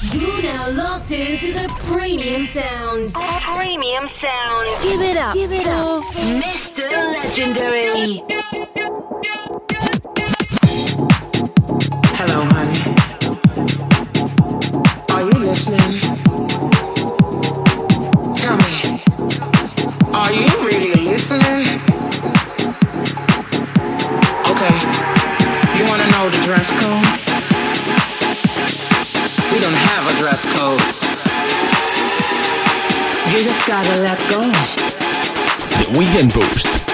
You're now locked into the premium sounds. Premium sound. Give it up. Give it up. Mr. Legendary. Hello, honey. Are you listening? Tell me, are you really listening? Okay, you wanna know the dress code? Dress code. You just gotta let go De Weekend Boost.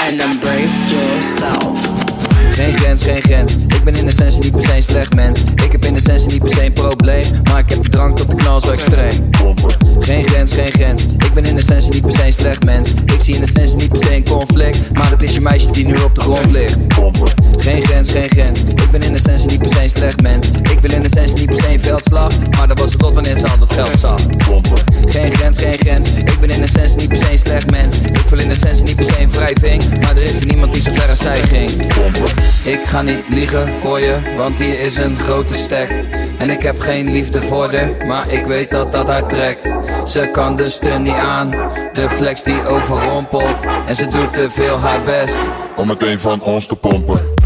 and embrace yourself. Geen grens, geen grens. Ik ben in essentie niet per se een slecht mens. Ik heb in essentie niet per se een probleem. Maar ik heb de drank tot de knal zo extreem. Geen grens, geen grens. Ik ben in essentie niet per se een slecht mens. Ik zie in essentie niet per se een conflict. Maar het is je meisje die nu op de grond ligt. Geen grens, geen grens. Ik ben in essentie niet per se een slecht mens. Ik wil in essentie niet per se een veldslag. Maar dat was het tot wanneer ze al dat geld zag. Ik ga niet liegen voor je, want hier is een grote stek. En ik heb geen liefde voor de, maar ik weet dat dat haar trekt. Ze kan de steun niet aan, de flex die overrompelt. En ze doet te veel haar best. om meteen van ons te. Pompen.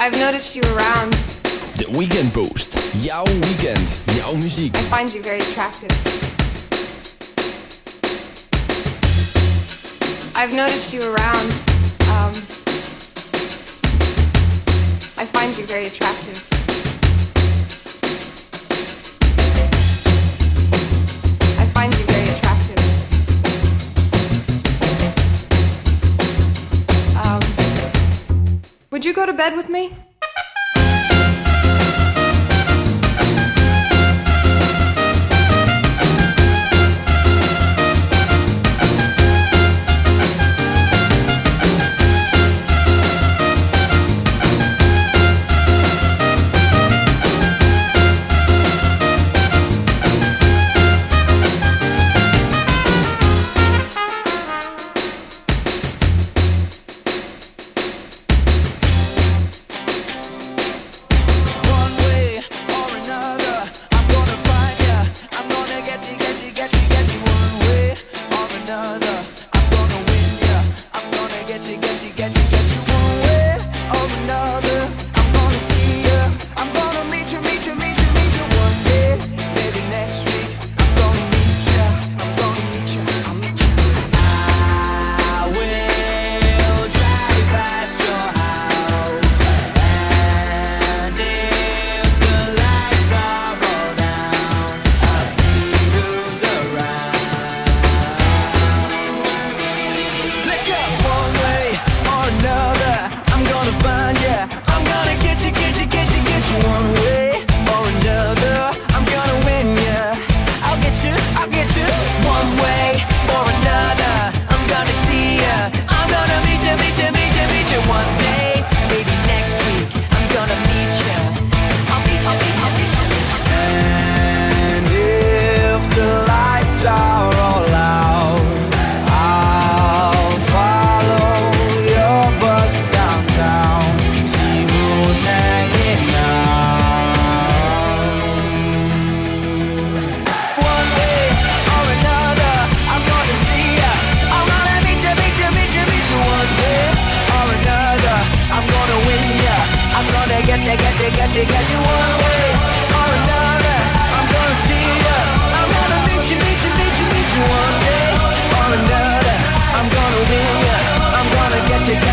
I've noticed you around. The Weekend Boost. Jouw weekend. Jouw muziek. I find you very attractive. I've noticed you around. Um, I find you very attractive. you go to bed with me?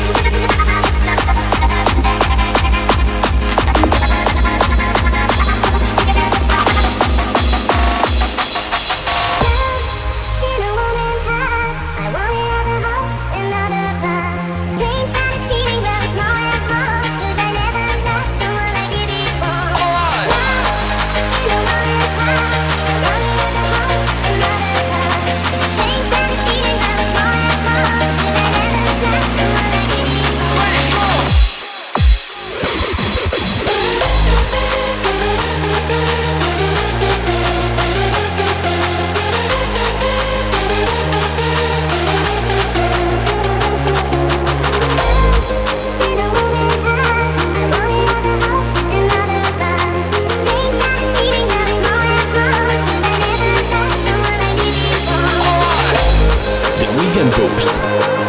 It's Thank